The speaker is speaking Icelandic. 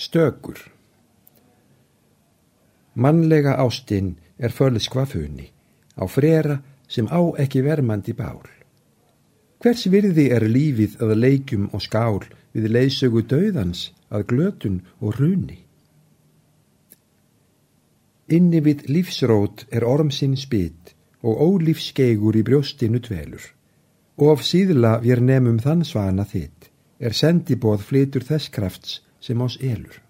Stökur Mannlega ástinn er fölskva funni, á frera sem á ekki vermandi bál. Hvers virði er lífið að leikjum og skál við leiðsögu döðans að glötun og hruni? Inni við lífsrót er ormsinn spytt og ólífskeigur í brjóstinu dvelur. Og af síðla við nefnum þann svana þitt er sendiboð flitur þess krafts sem ás elur.